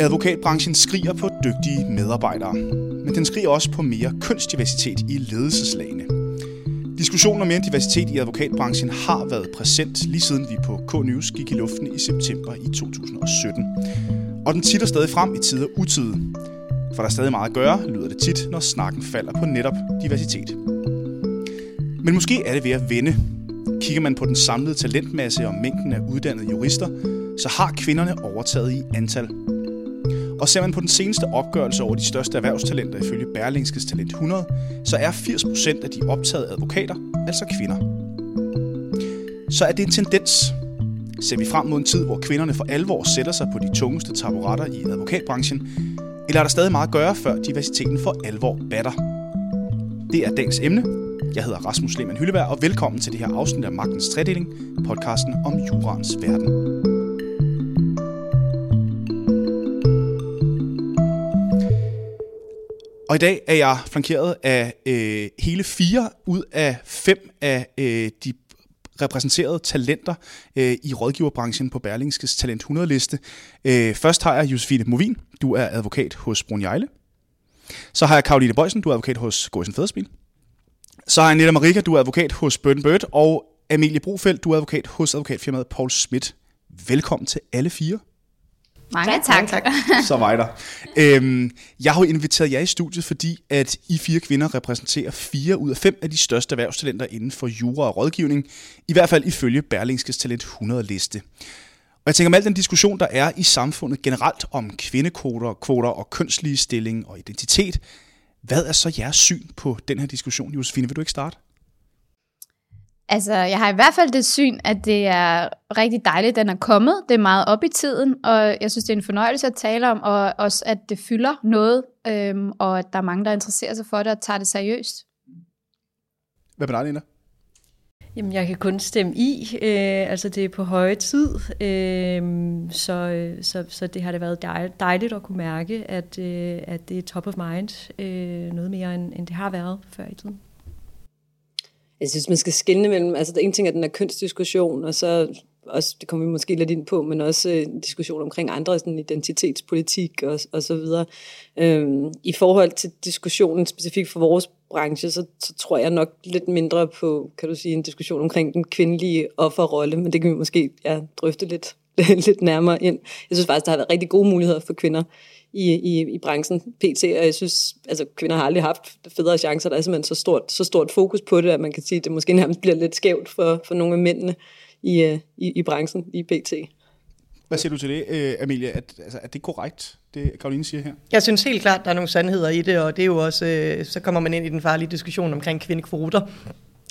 Advokatbranchen skriger på dygtige medarbejdere, men den skriger også på mere kønsdiversitet i ledelseslagene. Diskussionen om mere diversitet i advokatbranchen har været præsent lige siden vi på K-News gik i luften i september i 2017. Og den titter stadig frem i tid og. For der er stadig meget at gøre, lyder det tit, når snakken falder på netop diversitet. Men måske er det ved at vende. Kigger man på den samlede talentmasse og mængden af uddannede jurister, så har kvinderne overtaget i antal og ser man på den seneste opgørelse over de største erhvervstalenter ifølge Berlingskes Talent 100, så er 80% af de optagede advokater altså kvinder. Så er det en tendens. Ser vi frem mod en tid, hvor kvinderne for alvor sætter sig på de tungeste taburetter i advokatbranchen, eller er der stadig meget at gøre, før diversiteten for alvor batter? Det er dagens emne. Jeg hedder Rasmus Lehmann Hylleberg, og velkommen til det her afsnit af Magtens Tredeling, podcasten om jurans verden. Og i dag er jeg flankeret af øh, hele fire ud af fem af øh, de repræsenterede talenter øh, i rådgiverbranchen på Berlingskes Talent 100-liste. Øh, først har jeg Josefine Movin, du er advokat hos Brunjejle. Så har jeg Karoline Bøjsen, du er advokat hos Gåsen Fæderspil. Så har jeg Netta Marika, du er advokat hos Burn Bird, og Amelie Brofeldt, du er advokat hos advokatfirmaet Paul Schmidt. Velkommen til alle fire. Mange tak. tak. tak. Så var der. Øhm, jeg har jo inviteret jer i studiet, fordi at I fire kvinder repræsenterer fire ud af fem af de største erhvervstalenter inden for jura og rådgivning, i hvert fald ifølge Berlingskes Talent 100-liste. Og jeg tænker om al den diskussion, der er i samfundet generelt om kvindekvoter, kvoter og kønsligestilling og identitet, hvad er så jeres syn på den her diskussion? Josefine, vil du ikke starte? Altså, jeg har i hvert fald det syn, at det er rigtig dejligt, at den er kommet. Det er meget op i tiden, og jeg synes, det er en fornøjelse at tale om, og også, at det fylder noget, øhm, og at der er mange, der interesserer sig for det og tager det seriøst. Hvad med dig, Nina? Jamen, jeg kan kun stemme i. Øh, altså, det er på høje tid, øh, så, så, så det har det været dejligt at kunne mærke, at, øh, at det er top of mind øh, noget mere, end, end det har været før i tiden. Jeg synes, man skal skille mellem, altså der er en ting, at den er kønsdiskussion, og så også, det kommer vi måske lidt ind på, men også en diskussion omkring andre sådan identitetspolitik og, og så videre. Øhm, I forhold til diskussionen specifikt for vores branche, så, så tror jeg nok lidt mindre på, kan du sige, en diskussion omkring den kvindelige offerrolle, men det kan vi måske ja, drøfte lidt, lidt nærmere ind. Jeg synes faktisk, der har været rigtig gode muligheder for kvinder i, i, i branchen PT, og jeg synes, altså kvinder har aldrig haft federe chancer, der er simpelthen så stort, så stort fokus på det, at man kan sige, at det måske nærmest bliver lidt skævt for, for nogle af mændene i, øh, i, i branchen, i PT. Hvad siger du til det, øh, Amelia? At, altså, er det korrekt, det Karoline siger her? Jeg synes helt klart, der er nogle sandheder i det, og det er jo også, øh, så kommer man ind i den farlige diskussion omkring kvindekvoter.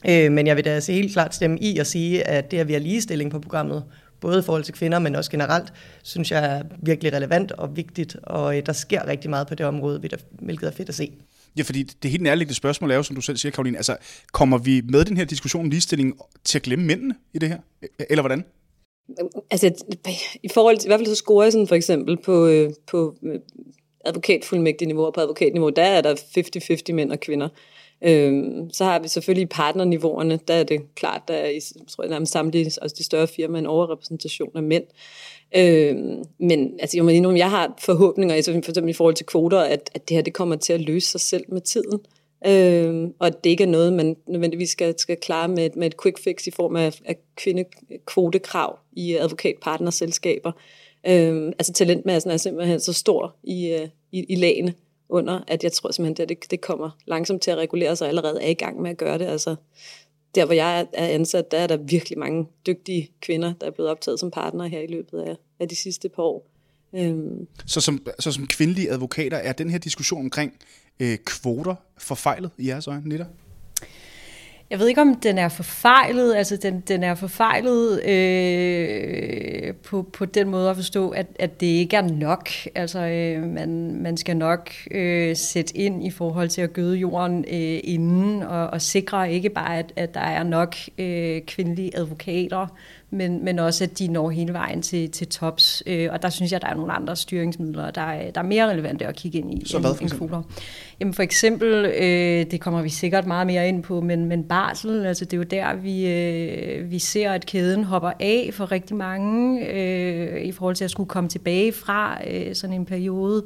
Men jeg vil da se helt klart stemme i og sige, at det, at vi har ligestilling på programmet, både i forhold til kvinder, men også generelt, synes jeg er virkelig relevant og vigtigt, og øh, der sker rigtig meget på det område, hvilket er fedt at se. Ja, fordi det helt nærliggende spørgsmål er jo, som du selv siger, Karoline, altså kommer vi med den her diskussion om ligestilling til at glemme mændene i det her? Eller hvordan? Altså, i forhold til, i hvert fald så scorer jeg sådan for eksempel på, øh, på øh, advokatfuldmægtig-niveau, og på advokatniveau, der er der 50-50 mænd og kvinder. Øhm, så har vi selvfølgelig partnerniveauerne, der er det klart, der er i tror jeg, nærmest samtlige også de større firmaer en overrepræsentation af mænd. Øhm, men altså, jeg, må indrømme, jeg har forhåbninger, for eksempel i forhold til kvoter, at, at det her det kommer til at løse sig selv med tiden. Øh, og at det ikke er noget, man nødvendigvis skal, skal klare med, med et quick fix i form af, af kvindekvotekrav i øh, advokatpartnerselskaber. Øh, altså talentmassen er simpelthen så stor i, øh, i, i lagene, under, at jeg tror simpelthen, at det, det kommer langsomt til at regulere sig, allerede er i gang med at gøre det. Altså, der hvor jeg er ansat, der er der virkelig mange dygtige kvinder, der er blevet optaget som partner her i løbet af, af de sidste par år. Øhm. Så, som, så som kvindelige advokater, er den her diskussion omkring øh, kvoter forfejlet i jeres øjne, Nitter? Jeg ved ikke, om den er forfejlet. Altså, den, den er forfejlet øh, på, på den måde at forstå, at, at det ikke er nok. Altså, øh, man, man skal nok øh, sætte ind i forhold til at gøde jorden øh, inden, og, og sikre ikke bare, at, at der er nok øh, kvindelige advokater, men, men også at de når hele vejen til, til tops. Øh, og der synes jeg, der er nogle andre styringsmidler, der er, der er mere relevante at kigge ind i Så hvad for eksempel? kvoter. Jamen for eksempel, øh, det kommer vi sikkert meget mere ind på, men, men barsel, altså det er jo der, vi, øh, vi ser, at kæden hopper af for rigtig mange, øh, i forhold til at skulle komme tilbage fra øh, sådan en periode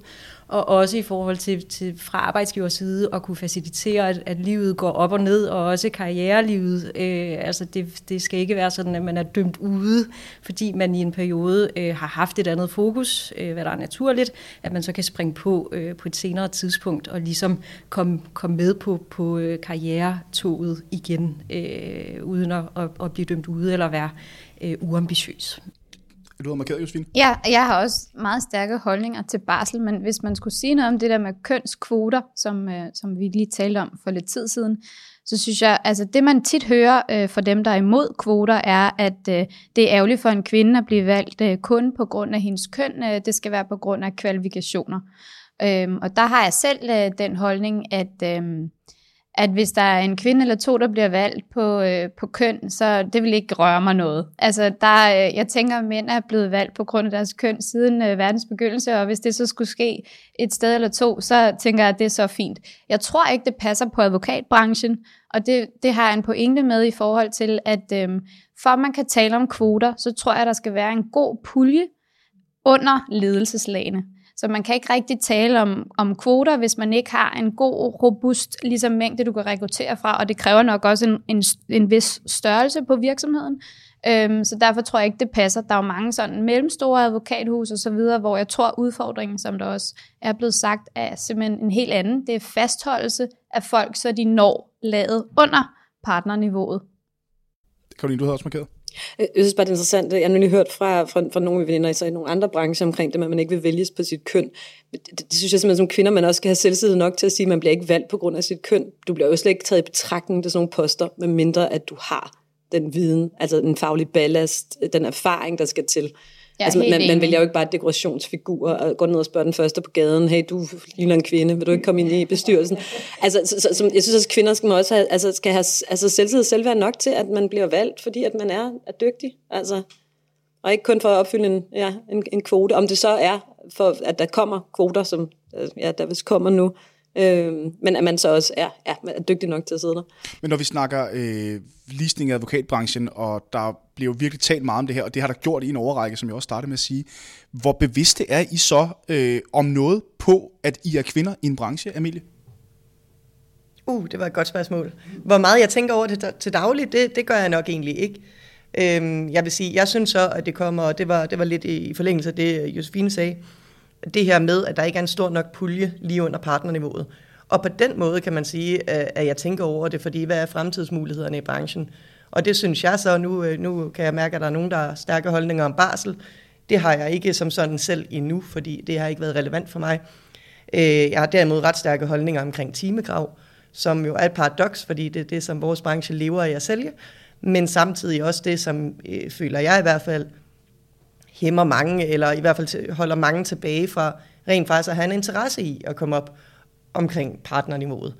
og også i forhold til, til fra arbejdsgivers side at kunne facilitere, at, at livet går op og ned, og også karrierelivet. Øh, altså det, det skal ikke være sådan, at man er dømt ude, fordi man i en periode øh, har haft et andet fokus, øh, hvad der er naturligt, at man så kan springe på øh, på et senere tidspunkt og ligesom komme kom med på, på øh, karrieretoget igen, øh, uden at, at, at blive dømt ude eller være øh, uambitiøs du du markeret, Josefine? Ja, jeg har også meget stærke holdninger til barsel, men hvis man skulle sige noget om det der med kønskvoter, som, øh, som vi lige talte om for lidt tid siden, så synes jeg, altså det man tit hører øh, fra dem, der er imod kvoter, er, at øh, det er ærgerligt for en kvinde at blive valgt øh, kun på grund af hendes køn. Øh, det skal være på grund af kvalifikationer. Øh, og der har jeg selv øh, den holdning, at... Øh, at hvis der er en kvinde eller to, der bliver valgt på, øh, på køn, så det vil ikke røre mig noget. Altså, der, øh, jeg tænker, at mænd er blevet valgt på grund af deres køn siden øh, verdens begyndelse, og hvis det så skulle ske et sted eller to, så tænker jeg, at det er så fint. Jeg tror ikke, det passer på advokatbranchen, og det, det har jeg en pointe med i forhold til, at øh, for at man kan tale om kvoter, så tror jeg, der skal være en god pulje under ledelseslagene. Så man kan ikke rigtig tale om, om kvoter, hvis man ikke har en god, robust ligesom mængde, du kan rekruttere fra, og det kræver nok også en, en, en vis størrelse på virksomheden. Øhm, så derfor tror jeg ikke, det passer. Der er jo mange sådan mellemstore advokathus og så videre, hvor jeg tror, udfordringen, som der også er blevet sagt, er simpelthen en helt anden. Det er fastholdelse af folk, så de når laget under partnerniveauet. Karoline, du havde også markeret. Jeg synes bare, det er interessant. Jeg har nemlig hørt fra, fra, fra nogle veninder i nogle andre brancher omkring det, at man ikke vil vælges på sit køn. Det, det, det synes jeg simpelthen som kvinder, man også skal have selvtid nok til at sige, at man bliver ikke valgt på grund af sit køn. Du bliver jo slet ikke taget i betragtning til sådan nogle poster, med mindre at du har den viden, altså den faglige ballast, den erfaring, der skal til. Er altså, man, man vælger jo ikke bare dekorationsfigur og går ned og spørger den første på gaden, hey, du ligner en kvinde, vil du ikke komme ind i bestyrelsen? Altså, så, så, så, jeg synes, at kvinder skal, også have, altså, skal have altså, selvtid og selvværd nok til, at man bliver valgt, fordi at man er, er dygtig. Altså, og ikke kun for at opfylde en, ja, en, en kvote. Om det så er, for at der kommer kvoter, som ja, der vist kommer nu, øh, men at man så også er, ja, er dygtig nok til at sidde der. Men når vi snakker øh, ligesning i advokatbranchen, og der bliver jo virkelig talt meget om det her, og det har der gjort i en overrække, som jeg også startede med at sige. Hvor bevidste er I så øh, om noget på, at I er kvinder i en branche, Amelie? Uh, det var et godt spørgsmål. Hvor meget jeg tænker over det til daglig, det, det gør jeg nok egentlig ikke. Øhm, jeg vil sige, jeg synes så, at det kommer, og det var, det var lidt i, i forlængelse af det, Josefine sagde, det her med, at der ikke er en stor nok pulje lige under partnerniveauet. Og på den måde kan man sige, øh, at jeg tænker over det, fordi hvad er fremtidsmulighederne i branchen? Og det synes jeg så, nu, øh, nu kan jeg mærke, at der er nogen, der har stærke holdninger om barsel. Det har jeg ikke som sådan selv endnu, fordi det har ikke været relevant for mig. Øh, jeg har derimod ret stærke holdninger omkring timegrav, som jo er et paradoks, fordi det er det, som vores branche lever af at sælge, men samtidig også det, som øh, føler jeg i hvert fald hæmmer mange, eller i hvert fald holder mange tilbage fra rent faktisk at have en interesse i at komme op omkring partnerniveauet,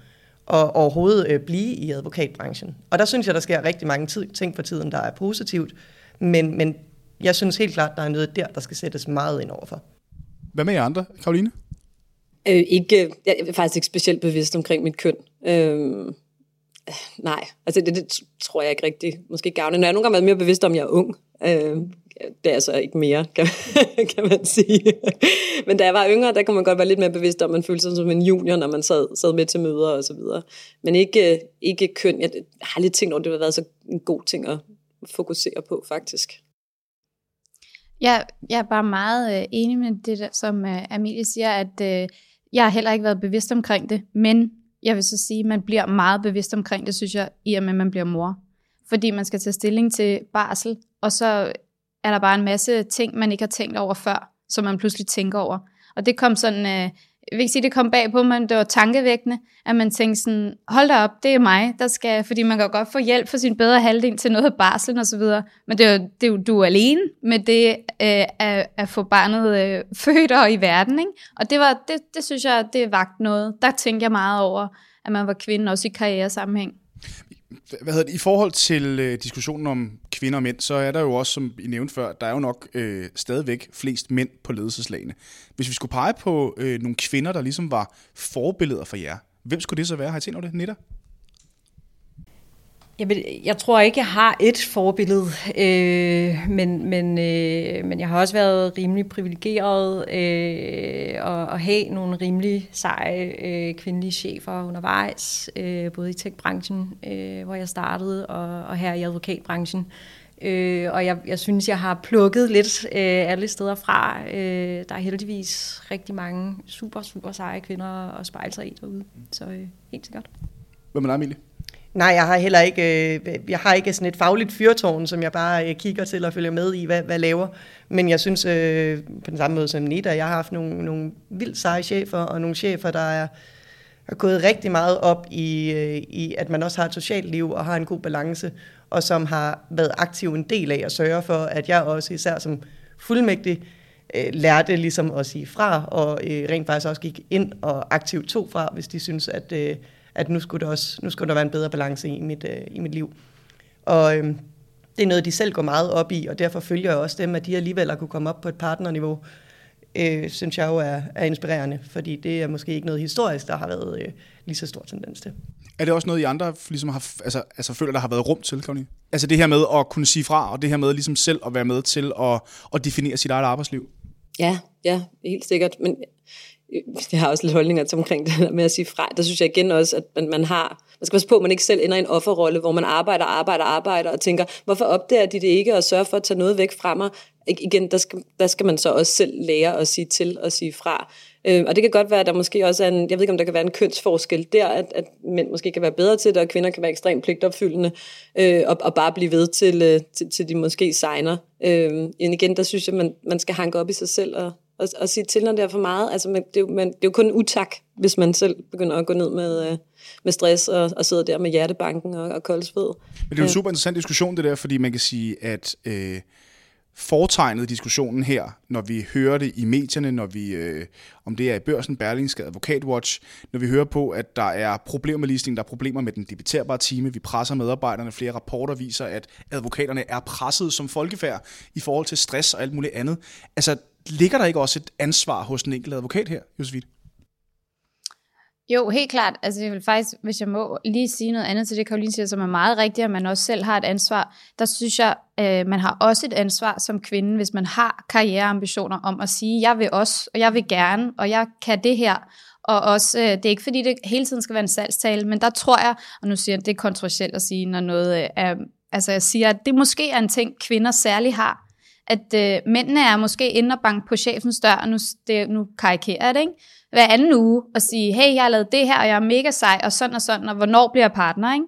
og overhovedet øh, blive i advokatbranchen. Og der synes jeg, der sker rigtig mange tid, ting for tiden, der er positivt, men, men jeg synes helt klart, der er noget der, der skal sættes meget ind overfor. Hvad med jer andre, Karoline? Øh, ikke, jeg er faktisk ikke specielt bevidst omkring mit køn. Øh, nej, altså det, det tror jeg ikke rigtig måske gavner. Når jeg nogle gange været mere bevidst om, at jeg er ung. Øh, det er altså ikke mere, kan, kan man sige. Men da jeg var yngre, der kunne man godt være lidt mere bevidst om, at man følte sig som en junior, når man sad, sad med til møder og så videre. Men ikke, øh, ikke køn. Jeg har lidt tænkt over, at det har været så en god ting at fokusere på, faktisk. Jeg, jeg er bare meget øh, enig med det, der, som øh, Amelie siger, at øh, jeg har heller ikke været bevidst omkring det, men jeg vil så sige, at man bliver meget bevidst omkring det, synes jeg, i og med, at man bliver mor. Fordi man skal tage stilling til barsel, og så er der bare en masse ting, man ikke har tænkt over før, som man pludselig tænker over. Og det kom sådan, øh, jeg vil ikke sige, det kom bag på mig, men det var tankevækkende, at man tænkte sådan, hold da op, det er mig, der skal, fordi man kan jo godt få hjælp for sin bedre halvdel til noget af barslen og så videre, men det er jo, det er jo du er alene med det øh, at, at få barnet øh, født og i verden, ikke? Og det, var, det, det synes jeg, det vagt noget. Der tænkte jeg meget over, at man var kvinde også i karrieresammenhæng. hvad hedder det, i forhold til øh, diskussionen om kvinder og mænd, så er der jo også, som I nævnte før, der er jo nok øh, stadigvæk flest mænd på ledelseslagene. Hvis vi skulle pege på øh, nogle kvinder, der ligesom var forbilleder for jer, hvem skulle det så være? Har I tænkt over det, Nita? Jeg, vil, jeg tror ikke, jeg har et forbillede, øh, men, men, øh, men jeg har også været rimelig privilegeret øh, at, at have nogle rimelig seje øh, kvindelige chefer undervejs, øh, både i tech-branchen, øh, hvor jeg startede, og, og her i advokatbranchen. Øh, og jeg, jeg synes, jeg har plukket lidt øh, alle steder fra. Øh, der er heldigvis rigtig mange super, super seje kvinder at spejle sig i derude. Så øh, helt sikkert. Hvad med dig, Emilie? Nej, jeg har heller ikke, øh, jeg har ikke sådan et fagligt fyrtårn, som jeg bare øh, kigger til og følger med i, hvad, hvad laver. Men jeg synes, øh, på den samme måde som Nita, jeg har haft nogle, nogle vildt seje chefer, og nogle chefer, der er, er gået rigtig meget op i, øh, i, at man også har et socialt liv og har en god balance, og som har været aktiv en del af at sørge for, at jeg også, især som fuldmægtig, øh, lærte ligesom at sige fra, og øh, rent faktisk også gik ind og aktivt tog fra, hvis de synes, at at nu skulle, der også, nu skulle der være en bedre balance i mit, øh, i mit liv. Og øh, det er noget, de selv går meget op i, og derfor følger jeg også dem, at de alligevel har kunne komme op på et partnerniveau, øh, synes jeg jo er, er inspirerende, fordi det er måske ikke noget historisk, der har været øh, lige så stor tendens til. Er det også noget, I andre ligesom har, altså, altså føler, der har været rum til, Karoline? Altså det her med at kunne sige fra, og det her med ligesom selv at være med til at, at definere sit eget arbejdsliv? Ja, ja, helt sikkert. Men jeg har også lidt holdninger til omkring det der med at sige fra. Der synes jeg igen også, at man, man har, man skal passe på, at man ikke selv ender i en offerrolle, hvor man arbejder, arbejder, arbejder og tænker, hvorfor opdager de det ikke og sørger for at tage noget væk fra mig? Igen, der skal, der skal man så også selv lære at sige til og sige fra. Øh, og det kan godt være, at der måske også er en, jeg ved ikke om der kan være en kønsforskel der, at, at mænd måske kan være bedre til det, og kvinder kan være ekstremt pligtopfyldende, øh, og, og bare blive ved til, øh, til, til de måske signer. Øh, igen, der synes jeg, man, man skal hanke op i sig selv og, og, og sige til, når det er for meget. Altså, man, det, er jo, man, det er jo kun utak, hvis man selv begynder at gå ned med, øh, med stress og, og sidder der med hjertebanken og, og koldsved. Men det er jo en super interessant diskussion, det der, fordi man kan sige, at øh, foretegnet diskussionen her, når vi hører det i medierne, når vi, øh, om det er i børsen, Berlingske, Advokatwatch, når vi hører på, at der er problemer med listing, der er problemer med den debiterbare time, vi presser medarbejderne, flere rapporter viser, at advokaterne er presset som folkefærd i forhold til stress og alt muligt andet. Altså, ligger der ikke også et ansvar hos den enkelte advokat her, Josefine? Jo, helt klart. Altså jeg vil faktisk, hvis jeg må lige sige noget andet til det, Karoline siger, som er meget rigtigt, at man også selv har et ansvar. Der synes jeg, øh, man har også et ansvar som kvinde, hvis man har karriereambitioner om at sige, jeg vil også, og jeg vil gerne, og jeg kan det her. Og også, øh, det er ikke fordi, det hele tiden skal være en salgstale, men der tror jeg, og nu siger jeg, det er kontroversielt at sige, når noget øh, er, altså jeg siger, at det måske er en ting, kvinder særligt har, at øh, mændene er måske inde og banke på chefens dør, og nu, det, nu karikerer jeg det, ikke? hver anden uge, og sige, hey, jeg har lavet det her, og jeg er mega sej, og sådan og sådan, og hvornår bliver jeg partner, ikke?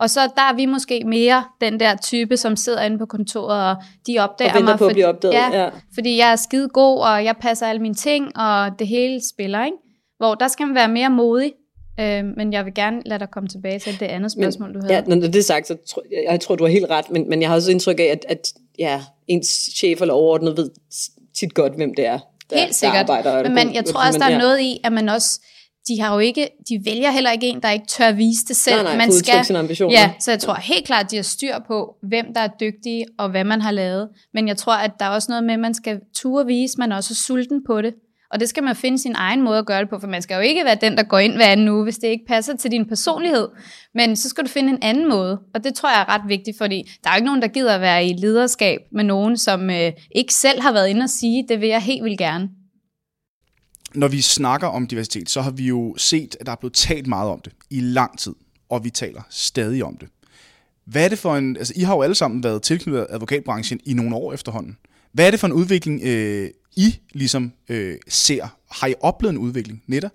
Og så der er vi måske mere den der type, som sidder inde på kontoret, og de opdager og mig. på at blive opdaget, ja, ja. Fordi jeg er skide god, og jeg passer alle mine ting, og det hele spiller, ikke? Hvor der skal man være mere modig, Øh, men jeg vil gerne lade dig komme tilbage til det andet spørgsmål, men, du havde. Ja, når det er sagt, så tror jeg, jeg tror, du har helt ret, men, men jeg har også indtryk af, at, at ja, ens chef eller overordnet ved tit godt, hvem det er, der, Helt sikkert. der arbejder. Men man, jeg tror også, der er noget i, at man også de har jo ikke, de vælger heller ikke en, der ikke tør vise det selv. Nej, nej, man skal, sine ambitioner. Ja, så jeg tror helt klart, at de har styr på, hvem der er dygtige, og hvad man har lavet. Men jeg tror, at der er også noget med, at man skal ture vise, man er også sulten på det. Og det skal man finde sin egen måde at gøre det på, for man skal jo ikke være den, der går ind hver anden uge, hvis det ikke passer til din personlighed. Men så skal du finde en anden måde, og det tror jeg er ret vigtigt, fordi der er ikke nogen, der gider at være i lederskab med nogen, som øh, ikke selv har været inde og sige, det vil jeg helt vil gerne. Når vi snakker om diversitet, så har vi jo set, at der er blevet talt meget om det i lang tid, og vi taler stadig om det. Hvad er det for en... Altså, I har jo alle sammen været tilknyttet advokatbranchen i nogle år efterhånden. Hvad er det for en udvikling, øh, i ligesom øh, ser? Har I oplevet en udvikling, Netta?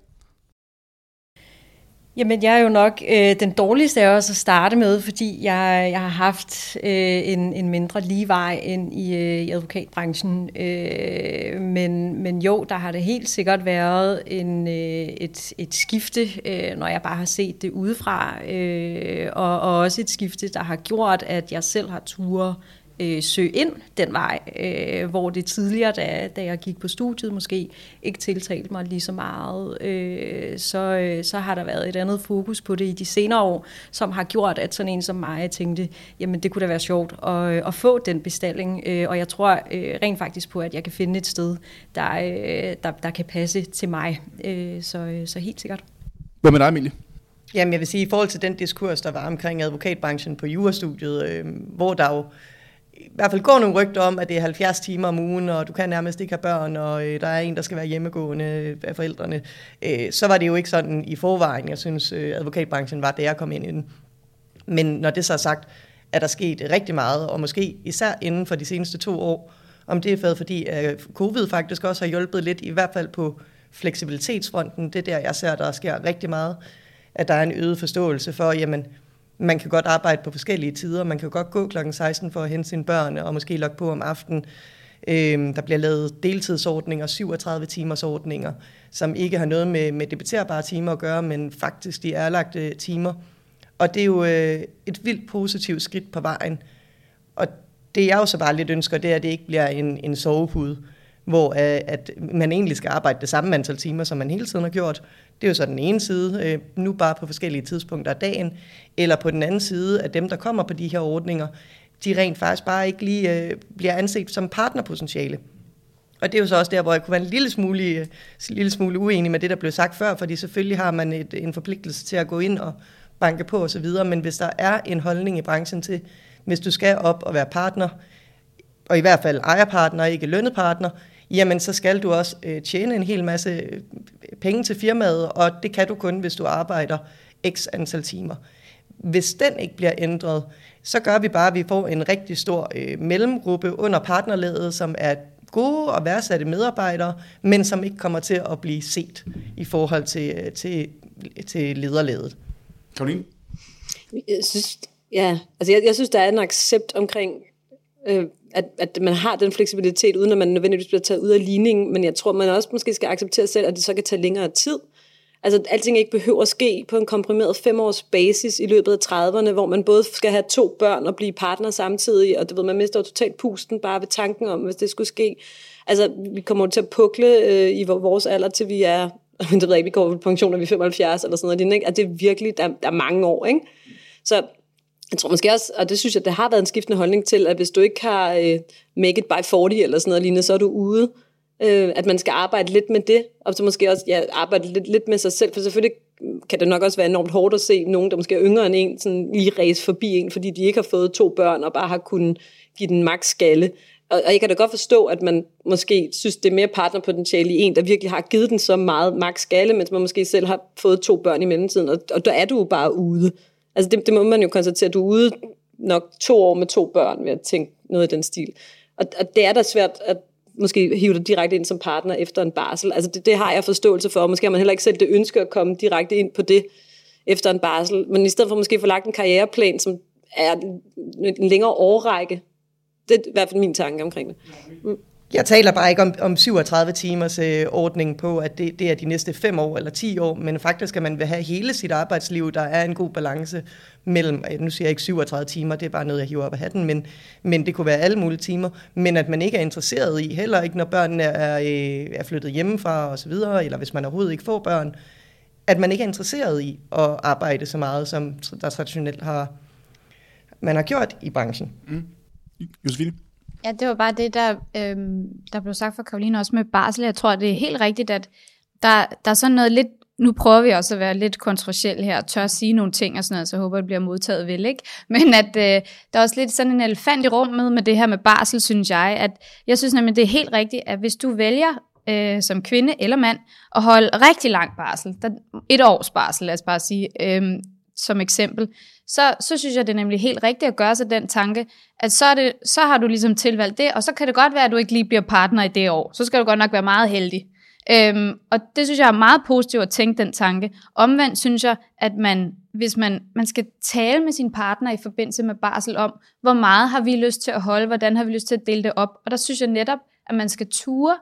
Jamen, jeg er jo nok øh, den dårligste af os at starte med, fordi jeg, jeg har haft øh, en, en mindre lige vej ind i, øh, i advokatbranchen. Øh, men, men jo, der har det helt sikkert været en, øh, et, et skifte, øh, når jeg bare har set det udefra. Øh, og, og også et skifte, der har gjort, at jeg selv har tur øh, søge ind den vej, øh, hvor det tidligere, da, da jeg gik på studiet, måske ikke tiltalte mig lige så meget. Øh, så, øh, så har der været et andet fokus på det i de senere år, som har gjort, at sådan en som mig tænkte, jamen det kunne da være sjovt at, at få den bestilling. Øh, og jeg tror øh, rent faktisk på, at jeg kan finde et sted, der, øh, der, der kan passe til mig. Øh, så, øh, så helt sikkert. Hvad med dig, Emilie? Jamen jeg vil sige, i forhold til den diskurs, der var omkring advokatbranchen på jurastudiet, øh, hvor der jo i hvert fald går nogle rygter om, at det er 70 timer om ugen, og du kan nærmest ikke have børn, og øh, der er en, der skal være hjemmegående af forældrene. Øh, så var det jo ikke sådan i forvejen. Jeg synes, øh, advokatbranchen var, da jeg kom ind i den. Men når det så er sagt, er der sket rigtig meget, og måske især inden for de seneste to år, om det er fået, fordi at covid faktisk også har hjulpet lidt, i hvert fald på fleksibilitetsfronten. Det er der, jeg ser, der sker rigtig meget, at der er en øget forståelse for, jamen, man kan godt arbejde på forskellige tider. Man kan godt gå klokken 16 for at hente sine børn, og måske logge på om aftenen. Øh, der bliver lavet deltidsordninger, 37 timers ordninger, som ikke har noget med, med debatterbare timer at gøre, men faktisk de erlagte timer. Og det er jo øh, et vildt positivt skridt på vejen. Og det jeg jo så bare lidt ønsker, det er, at det ikke bliver en, en sovepude, hvor øh, at man egentlig skal arbejde det samme antal timer, som man hele tiden har gjort. Det er jo så den ene side, øh, nu bare på forskellige tidspunkter af dagen, eller på den anden side, at dem, der kommer på de her ordninger, de rent faktisk bare ikke lige øh, bliver anset som partnerpotentiale. Og det er jo så også der, hvor jeg kunne være en lille smule, øh, en lille smule uenig med det, der blev sagt før, fordi selvfølgelig har man et, en forpligtelse til at gå ind og banke på osv., men hvis der er en holdning i branchen til, hvis du skal op og være partner, og i hvert fald ejerpartner, ikke lønnet partner, jamen så skal du også øh, tjene en hel masse øh, penge til firmaet, og det kan du kun, hvis du arbejder x antal timer. Hvis den ikke bliver ændret, så gør vi bare, at vi får en rigtig stor øh, mellemgruppe under partnerledet, som er gode og værdsatte medarbejdere, men som ikke kommer til at blive set i forhold til, til, til lederledet. Karoline? Jeg synes, ja, altså jeg, jeg synes, der er en accept omkring øh, at, at man har den fleksibilitet, uden at man nødvendigvis bliver taget ud af ligningen, men jeg tror, man også måske skal acceptere selv, at det så kan tage længere tid. Altså, at alting ikke behøver at ske på en komprimeret femårs basis i løbet af 30'erne, hvor man både skal have to børn og blive partner samtidig, og det ved, man mister totalt pusten bare ved tanken om, hvis det skulle ske. Altså, vi kommer til at pukle øh, i vores alder, til vi er, det ved jeg ikke, vi går på pension, når vi er 75 eller sådan noget. Ikke? At det er virkelig, der, der er mange år, ikke? Så jeg tror måske også, og det synes jeg, det har været en skiftende holdning til, at hvis du ikke har øh, make it by 40 eller sådan noget lignende, så er du ude. Øh, at man skal arbejde lidt med det, og så måske også ja, arbejde lidt, lidt med sig selv, for selvfølgelig kan det nok også være enormt hårdt at se nogen, der måske er yngre end en, sådan lige ræse forbi en, fordi de ikke har fået to børn, og bare har kunnet give den maks skalle. Og, og jeg kan da godt forstå, at man måske synes, det er mere partnerpotentiale i en, der virkelig har givet den så meget maks skalle, mens man måske selv har fået to børn i mellemtiden, og, og der er du jo bare ude. Altså det, det må man jo konstatere, at du er ude nok to år med to børn ved at tænke noget i den stil. Og, og det er da svært at måske hive dig direkte ind som partner efter en barsel. Altså det, det har jeg forståelse for, og måske har man heller ikke selv det ønske at komme direkte ind på det efter en barsel. Men i stedet for måske få lagt en karriereplan, som er en længere årrække, det er i hvert fald min tanke omkring det. Mm. Jeg taler bare ikke om, om 37 timers øh, ordning på, at det, det er de næste 5 år eller 10 år, men faktisk at man vil have hele sit arbejdsliv, der er en god balance mellem, øh, nu siger jeg ikke 37 timer, det er bare noget, jeg hiver op af hatten, men, men det kunne være alle mulige timer, men at man ikke er interesseret i, heller ikke når børnene er, øh, er flyttet hjemmefra og så videre, eller hvis man overhovedet ikke får børn, at man ikke er interesseret i at arbejde så meget, som der traditionelt har, man har gjort i branchen. Mm. Josefine? Ja, det var bare det, der, øhm, der blev sagt fra Karoline også med barsel. Jeg tror, det er helt rigtigt, at der, der er sådan noget lidt nu prøver vi også at være lidt kontroversielle her, og tør at sige nogle ting og sådan noget, så jeg håber, det bliver modtaget vel, ikke? Men at øh, der er også lidt sådan en elefant i rummet med det her med barsel, synes jeg, at jeg synes nemlig, det er helt rigtigt, at hvis du vælger øh, som kvinde eller mand at holde rigtig lang barsel, der, et års barsel, lad os bare sige, øh, som eksempel, så, så synes jeg, det er nemlig helt rigtigt at gøre sig den tanke, at så, er det, så har du ligesom tilvalgt det, og så kan det godt være, at du ikke lige bliver partner i det år. Så skal du godt nok være meget heldig. Øhm, og det synes jeg er meget positivt at tænke den tanke. Omvendt synes jeg, at man, hvis man, man skal tale med sin partner i forbindelse med barsel om, hvor meget har vi lyst til at holde, hvordan har vi lyst til at dele det op. Og der synes jeg netop, at man skal ture,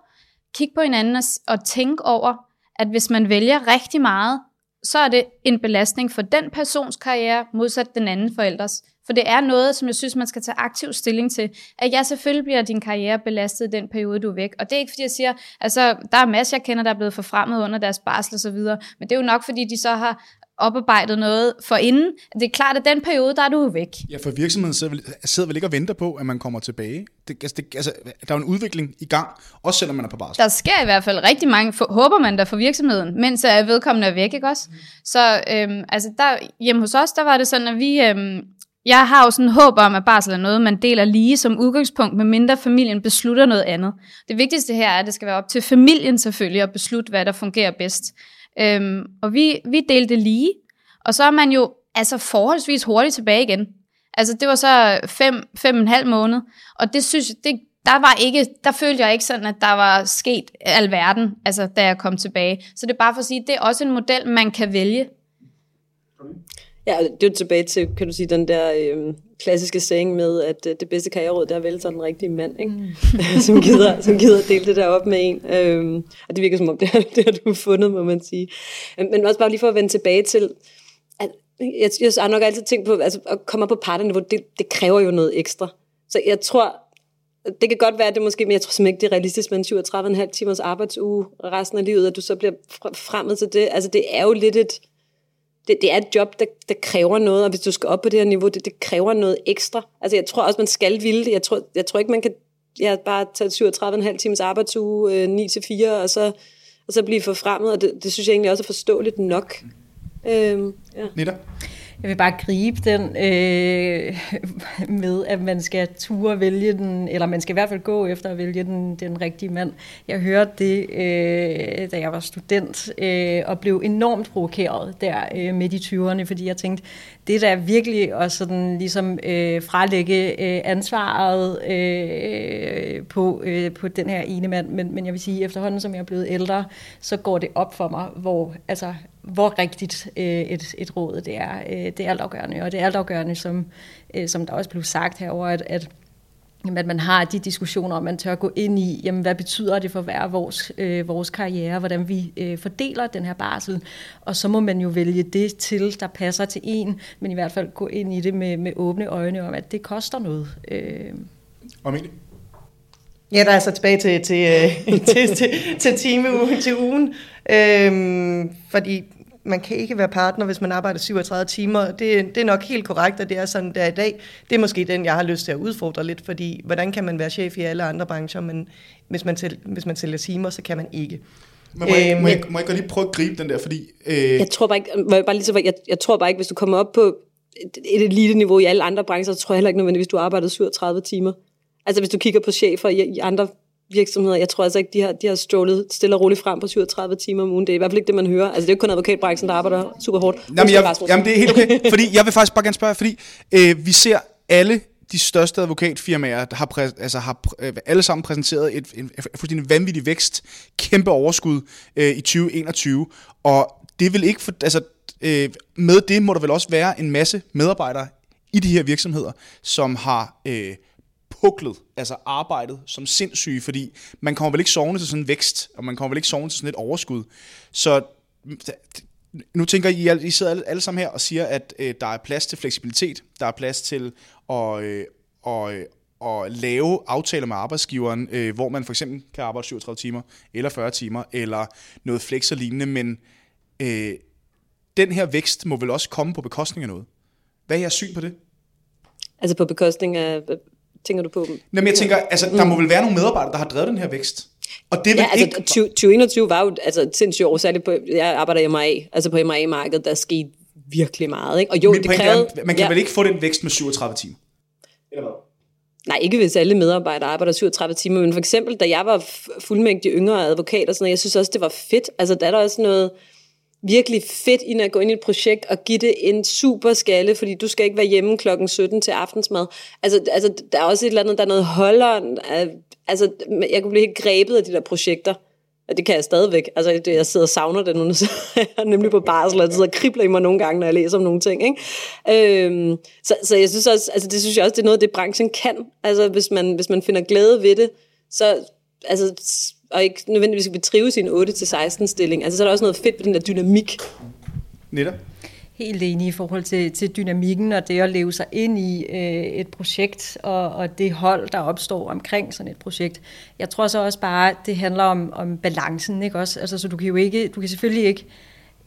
kigge på hinanden og, og tænke over, at hvis man vælger rigtig meget, så er det en belastning for den persons karriere, modsat den anden forældres. For det er noget, som jeg synes, man skal tage aktiv stilling til. At ja, selvfølgelig bliver din karriere belastet i den periode, du er væk. Og det er ikke, fordi jeg siger, altså, der er masser, jeg kender, der er blevet forfremmet under deres barsel og så videre. Men det er jo nok, fordi de så har oparbejdet noget for inden. Det er klart, at den periode, der er du væk. Ja, for virksomheden sidder vel, sidder vel ikke og venter på, at man kommer tilbage. Det, altså, det, altså, der er en udvikling i gang, også selvom man er på barsel. Der sker i hvert fald rigtig mange, for, håber man der for virksomheden, mens er vedkommende er væk, ikke også? Mm. Så øhm, altså der, hjemme hos os, der var det sådan, at vi... Øhm, jeg har jo sådan håb om, at barsel er noget, man deler lige som udgangspunkt, med mindre familien beslutter noget andet. Det vigtigste her er, at det skal være op til familien selvfølgelig at beslutte, hvad der fungerer bedst. Øhm, og vi, vi delte lige, og så er man jo altså forholdsvis hurtigt tilbage igen. Altså det var så fem, fem og en halv måned, og det synes det, der var ikke, der følte jeg ikke sådan, at der var sket alverden, altså da jeg kom tilbage. Så det er bare for at sige, det er også en model, man kan vælge. Ja, det er jo tilbage til, kan du sige, den der øh, klassiske saying med, at øh, det bedste karriereråd, det er at vælge den rigtige mand, ikke? Mm. som, gider, som gider at dele det der op med en. Øh, og det virker som om, det har, det har du fundet, må man sige. Men også bare lige for at vende tilbage til, at jeg, jeg har nok altid tænkt på, altså at komme op på partnerniveau, det, det kræver jo noget ekstra. Så jeg tror, det kan godt være, at det måske, men jeg tror simpelthen ikke, det er realistisk med en 37,5 timers arbejdsuge resten af livet, at du så bliver fremmed til det. Altså det er jo lidt et, det, det er et job, der, der kræver noget, og hvis du skal op på det her niveau, det, det kræver noget ekstra. Altså jeg tror også, man skal ville det. Jeg tror, jeg tror ikke, man kan ja, bare tage 37,5 timers arbejdsuge, øh, 9-4, og så, og så blive forfremmet, og det, det synes jeg egentlig også er forståeligt nok. Øhm, ja. Nita? Jeg vil bare gribe den øh, med, at man skal ture vælge den, eller man skal i hvert fald gå efter at vælge den, den rigtige mand. Jeg hørte det, øh, da jeg var student, øh, og blev enormt provokeret der øh, midt i 20'erne, fordi jeg tænkte, det der virkelig at sådan ligesom øh, frelægge øh, ansvaret øh, på, øh, på den her ene mand, men, men jeg vil sige, efterhånden som jeg er blevet ældre, så går det op for mig, hvor altså hvor rigtigt øh, et, et råd det er. Øh, det er altafgørende, og det er altafgørende, som, øh, som der også blev sagt herover, at, at at man har de diskussioner, om man tør gå ind i, jamen, hvad betyder det for hver vores, øh, vores karriere, hvordan vi øh, fordeler den her barsel, og så må man jo vælge det til, der passer til en, men i hvert fald gå ind i det med, med åbne øjne om, at det koster noget. Øh. Og Ja, der er så tilbage til, til, øh, til, til, til time til ugen. Øhm, fordi man kan ikke være partner, hvis man arbejder 37 timer. Det, det er nok helt korrekt, at det er sådan, der i dag. Det er måske den, jeg har lyst til at udfordre lidt, fordi hvordan kan man være chef i alle andre brancher, men hvis man, tæl, hvis man sælger timer, så kan man ikke. Men må, jeg, må, jeg, må jeg godt lige prøve at gribe den der, fordi... Øh... Jeg tror bare ikke, jeg, bare lige så, jeg, jeg tror bare ikke, hvis du kommer op på et, et elite-niveau i alle andre brancher, så tror jeg heller ikke nødvendigvis, du arbejder 37 timer. Altså hvis du kigger på chefer i, i andre virksomheder, jeg tror altså ikke, de har, de har strålet stille og roligt frem på 37 timer om ugen. Det er i hvert fald ikke det, man hører. Altså det er jo kun advokatbranchen, der arbejder super hårdt. Jamen, jeg, jamen det er helt okay, fordi jeg vil faktisk bare gerne spørge, fordi øh, vi ser alle de største advokatfirmaer, der har, præ, altså har øh, alle sammen præsenteret et, en, en fuldstændig vanvittig vækst, kæmpe overskud øh, i 2021, og det vil ikke, for, altså øh, med det må der vel også være en masse medarbejdere i de her virksomheder, som har øh, puklet, altså arbejdet som sindssyge, fordi man kommer vel ikke sovende til sådan en vækst, og man kommer vel ikke sovende til sådan et overskud. Så nu tænker I, I sidder alle, alle sammen her og siger, at øh, der er plads til fleksibilitet, der er plads til at, øh, og, øh, og at lave aftaler med arbejdsgiveren, øh, hvor man for eksempel kan arbejde 37 timer, eller 40 timer, eller noget flex og lignende, men øh, den her vækst må vel også komme på bekostning af noget. Hvad er jeres syn på det? Altså på bekostning af tænker du på? Jamen, jeg tænker, altså, der må vel være nogle medarbejdere, der har drevet den her vækst. Og det vil ja, altså, ikke... 2021 var jo altså, sindssygt år, særligt på, jeg arbejder i MRA, altså på MRA-markedet, der skete virkelig meget. Ikke? Og jo, det krævede, er, man kan ja. vel ikke få den vækst med 37 timer? Eller hvad? Nej, ikke hvis alle medarbejdere arbejder 37 timer, men for eksempel, da jeg var fuldmægtig yngre advokat og sådan noget, jeg synes også, det var fedt. Altså, der er der også noget, virkelig fedt ind at gå ind i et projekt og give det en super skalle, fordi du skal ikke være hjemme klokken 17 til aftensmad. Altså, altså der er også et eller andet, der er noget holder. Øh, altså, jeg kunne blive helt grebet af de der projekter. Og det kan jeg stadigvæk. Altså, det, jeg sidder og savner det nu, så jeg er nemlig på barsel, og det sidder og kribler i mig nogle gange, når jeg læser om nogle ting. Ikke? Øhm, så, så jeg synes også, altså, det synes jeg også, det er noget, det branchen kan. Altså, hvis man, hvis man finder glæde ved det, så altså, og ikke nødvendigvis skal betrive sin 8-16 stilling. Altså, så er der også noget fedt ved den der dynamik. Netop. helt enig i forhold til, til dynamikken og det at leve sig ind i øh, et projekt og, og det hold, der opstår omkring sådan et projekt. Jeg tror så også bare, det handler om, om balancen, ikke også? Altså, så du kan jo ikke, du kan selvfølgelig ikke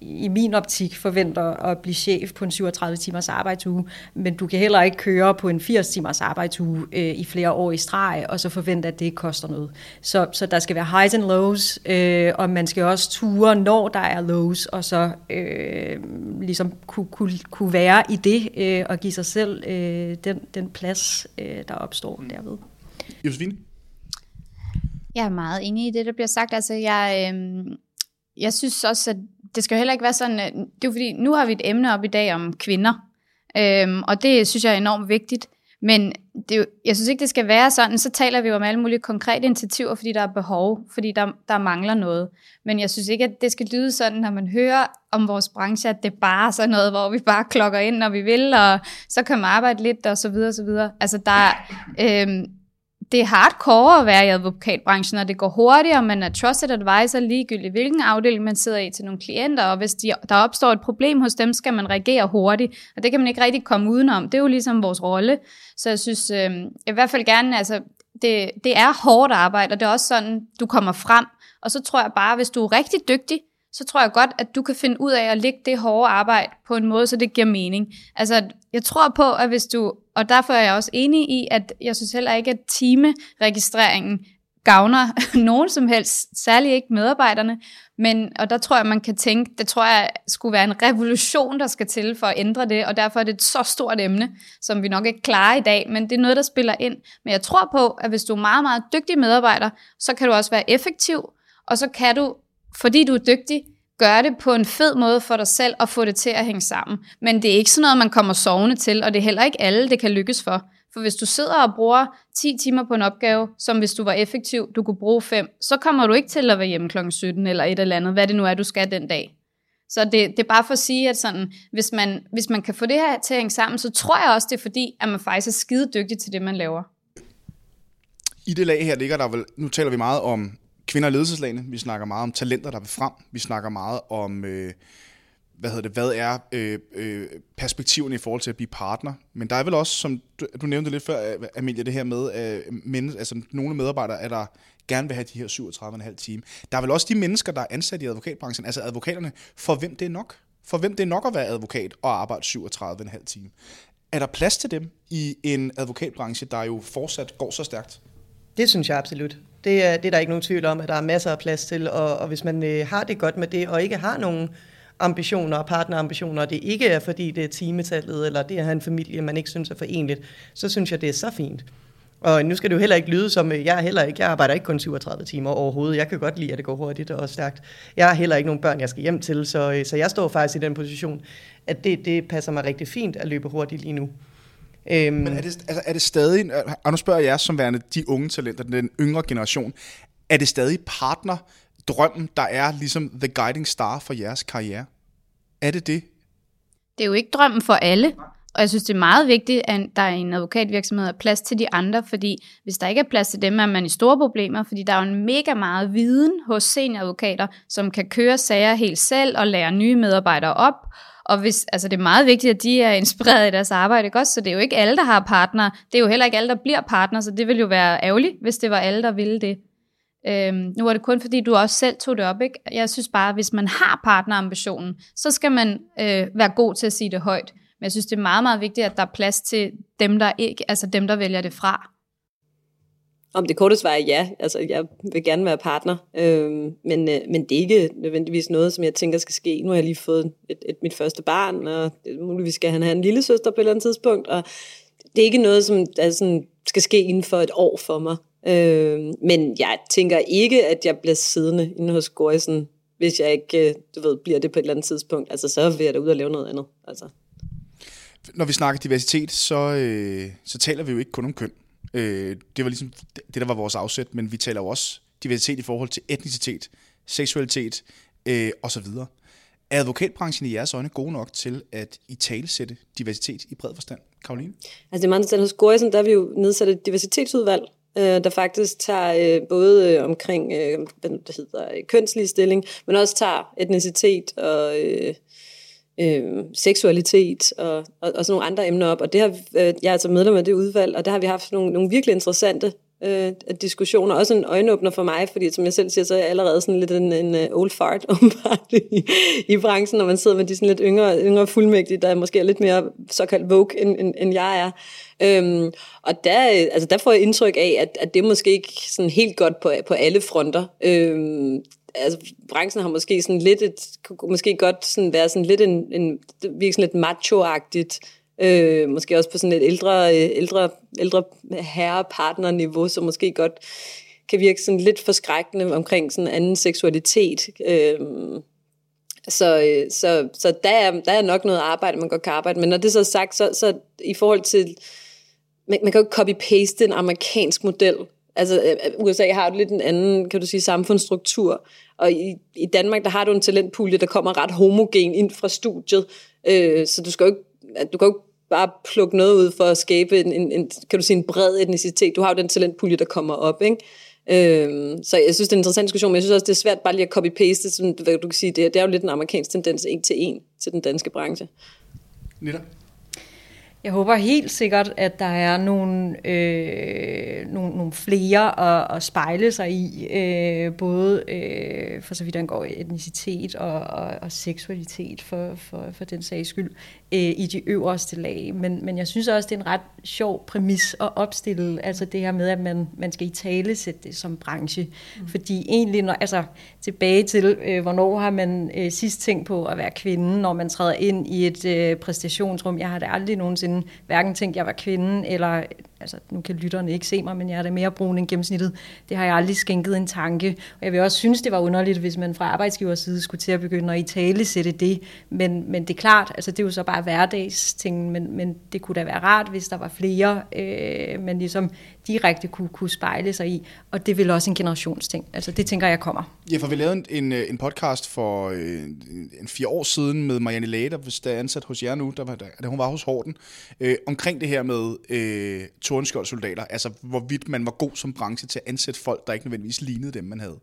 i min optik forventer at blive chef på en 37 timers arbejdsuge, men du kan heller ikke køre på en 80 timers arbejdsuge øh, i flere år i streg, og så forvente, at det ikke koster noget. Så, så der skal være highs and lows, øh, og man skal også ture, når der er lows, og så øh, ligesom kunne, kunne, kunne være i det, øh, og give sig selv øh, den, den plads, øh, der opstår mm. derved. Josefine? Jeg er meget enig i det, der bliver sagt. Altså, jeg, øh, jeg synes også, at det skal jo heller ikke være sådan, det er jo fordi, nu har vi et emne op i dag om kvinder, øhm, og det synes jeg er enormt vigtigt, men det er jo, jeg synes ikke, det skal være sådan, så taler vi jo om alle mulige konkrete initiativer, fordi der er behov, fordi der, der mangler noget. Men jeg synes ikke, at det skal lyde sådan, når man hører om vores branche, at det bare er sådan noget, hvor vi bare klokker ind, når vi vil, og så kan man arbejde lidt, og så videre, og så videre. Altså der, øhm, det er hardcore at være i advokatbranchen, og det går hurtigere, man er trusted advisor ligegyldigt, hvilken afdeling man sidder i til nogle klienter, og hvis de, der opstår et problem hos dem, skal man reagere hurtigt, og det kan man ikke rigtig komme udenom. Det er jo ligesom vores rolle. Så jeg synes øh, jeg i hvert fald gerne, altså det, det er hårdt arbejde, og det er også sådan, du kommer frem, og så tror jeg bare, hvis du er rigtig dygtig, så tror jeg godt, at du kan finde ud af at lægge det hårde arbejde på en måde, så det giver mening. Altså, jeg tror på, at hvis du, og derfor er jeg også enig i, at jeg synes heller ikke, at timeregistreringen gavner nogen som helst, særligt ikke medarbejderne, men, og der tror jeg, man kan tænke, det tror jeg skulle være en revolution, der skal til for at ændre det, og derfor er det et så stort emne, som vi nok ikke klarer i dag, men det er noget, der spiller ind. Men jeg tror på, at hvis du er meget, meget dygtig medarbejder, så kan du også være effektiv, og så kan du fordi du er dygtig, gør det på en fed måde for dig selv og få det til at hænge sammen. Men det er ikke sådan noget, man kommer sovende til, og det er heller ikke alle, det kan lykkes for. For hvis du sidder og bruger 10 timer på en opgave, som hvis du var effektiv, du kunne bruge 5, så kommer du ikke til at være hjemme kl. 17 eller et eller andet, hvad det nu er, du skal den dag. Så det, det er bare for at sige, at sådan, hvis, man, hvis man kan få det her til at hænge sammen, så tror jeg også, det er fordi, at man faktisk er skide dygtig til det, man laver. I det lag her ligger der vel, nu taler vi meget om kvinder i ledelseslagene. Vi snakker meget om talenter, der vil frem. Vi snakker meget om, øh, hvad hedder det, hvad er øh, øh, perspektiverne i forhold til at blive partner. Men der er vel også, som du, du nævnte lidt før, øh, Amelia, det her med, at men, altså, nogle medarbejdere er der gerne vil have de her 37,5 timer. Der er vel også de mennesker, der er ansat i advokatbranchen, altså advokaterne, for hvem det er nok. For hvem det er nok at være advokat og arbejde 37,5 timer. Er der plads til dem i en advokatbranche, der jo fortsat går så stærkt? Det synes jeg absolut. Det er, det er der ikke nogen tvivl om, at der er masser af plads til, og, og hvis man øh, har det godt med det, og ikke har nogen ambitioner og partnerambitioner, og det ikke er, fordi det er timetallet, eller det er en familie, man ikke synes er forenligt, så synes jeg, det er så fint. Og nu skal det jo heller ikke lyde som, øh, jeg heller ikke, jeg arbejder ikke kun 37 timer overhovedet. Jeg kan godt lide, at det går hurtigt og stærkt. Jeg har heller ikke nogen børn, jeg skal hjem til, så, øh, så jeg står faktisk i den position, at det, det passer mig rigtig fint at løbe hurtigt lige nu. Øhm. Men er det, altså, er det stadig, og nu spørger jeg som værende de unge talenter, den yngre generation, er det stadig partner, drømmen, der er ligesom the guiding star for jeres karriere? Er det det? Det er jo ikke drømmen for alle. Og jeg synes, det er meget vigtigt, at der er en advokatvirksomhed er plads til de andre, fordi hvis der ikke er plads til dem, er man i store problemer, fordi der er jo en mega meget viden hos senioradvokater, som kan køre sager helt selv og lære nye medarbejdere op, og hvis, altså det er meget vigtigt, at de er inspireret i deres arbejde, ikke også? Så det er jo ikke alle, der har partner. Det er jo heller ikke alle, der bliver partner, så det ville jo være ærgerligt, hvis det var alle, der ville det. Øhm, nu er det kun fordi, du også selv tog det op. Ikke? Jeg synes bare, at hvis man har partnerambitionen, så skal man øh, være god til at sige det højt. Men jeg synes, det er meget, meget vigtigt, at der er plads til dem, der ikke, altså dem, der vælger det fra. Om det korte svar er ja, altså jeg vil gerne være partner, øhm, men, øh, men det er ikke nødvendigvis noget, som jeg tænker skal ske. Nu har jeg lige fået et, et, mit første barn, og muligvis skal han have en lille søster på et eller andet tidspunkt, og det er ikke noget, som altså, sådan, skal ske inden for et år for mig. Øhm, men jeg tænker ikke, at jeg bliver siddende inde hos Gorisen, hvis jeg ikke, øh, du ved, bliver det på et eller andet tidspunkt. Altså så vil jeg da ud og lave noget andet. Altså. Når vi snakker diversitet, så, øh, så taler vi jo ikke kun om køn. Øh, det var ligesom det, der var vores afsæt, men vi taler jo også diversitet i forhold til etnicitet, seksualitet øh, osv. Er advokatbranchen i jeres øjne god nok til at i talesætte diversitet i bred forstand? Karoline? Altså det er meget interessant. Hos Gorisen, der har vi jo nedsat et diversitetsudvalg, øh, der faktisk tager øh, både øh, omkring øh, hvad det hedder, kønslig stilling, men også tager etnicitet og... Øh, øh, seksualitet og, og, og sådan nogle andre emner op. Og det har, øh, jeg er altså medlem af det udvalg, og der har vi haft nogle, nogle virkelig interessante øh, diskussioner. Også en øjenåbner for mig, fordi som jeg selv siger, så er jeg allerede sådan lidt en, en øh, old fart i, i branchen, når man sidder med de sådan lidt yngre, yngre fuldmægtige, der måske er lidt mere såkaldt vogue, end, end, end jeg er. Øhm, og der, øh, altså der får jeg indtryk af, at, at det er måske ikke sådan helt godt på, på alle fronter. Øhm, altså, branchen har måske sådan lidt et, måske godt sådan være sådan lidt en, en virke sådan lidt macho-agtigt, øh, måske også på sådan et ældre, ældre, ældre herre-partner-niveau, som måske godt kan virke sådan lidt forskrækkende omkring sådan anden seksualitet. Øh, så, øh, så, så der, er, der er nok noget arbejde, man godt kan arbejde. Men når det så er sagt, så, så i forhold til, man, man kan jo ikke copy-paste en amerikansk model. Altså øh, øh, USA har jo lidt en anden, kan du sige, samfundsstruktur. Og i, i Danmark, der har du en talentpulje, der kommer ret homogen ind fra studiet. Øh, så du skal jo ikke, du kan jo ikke bare plukke noget ud for at skabe en, en, en, kan du sige, en bred etnicitet. Du har jo den talentpulje, der kommer op, ikke? Øhm, så jeg synes, det er en interessant diskussion, men jeg synes også, det er svært bare lige at copy-paste, som du kan sige, det, det er jo lidt en amerikansk tendens, en til en, til den danske branche. Nita? Jeg håber helt sikkert, at der er nogle, øh, nogle, nogle flere at, at spejle sig i, øh, både øh, for så vidt angår etnicitet og, og, og seksualitet for, for, for den sags skyld, øh, i de øverste lag. Men, men jeg synes også, det er en ret sjov præmis at opstille, altså det her med, at man, man skal i tale sætte det som branche. Mm. Fordi egentlig, når, altså tilbage til, øh, hvornår har man øh, sidst tænkt på at være kvinde, når man træder ind i et øh, præstationsrum. Jeg har da aldrig nogensinde hverken tænkte, at jeg var kvinde, eller altså nu kan lytterne ikke se mig, men jeg er da mere brun end gennemsnittet. Det har jeg aldrig skænket en tanke. Og jeg vil også synes, det var underligt, hvis man fra arbejdsgivers side skulle til at begynde at i tale sætte det. Men, men det er klart, altså det er jo så bare hverdagsting, men, men det kunne da være rart, hvis der var flere, øh, men ligesom direkte kunne, kunne spejle sig i. Og det vil også en generationsting. Altså det tænker jeg kommer. Ja, for vi lavede en, en øh, podcast for øh, en fire år siden med Marianne Lader, hvis der er ansat hos jer nu, der var, der, hun var hos Horten, øh, omkring det her med øh, tordenskjoldsoldater, altså hvorvidt man var god som branche til at ansætte folk, der ikke nødvendigvis lignede dem, man havde.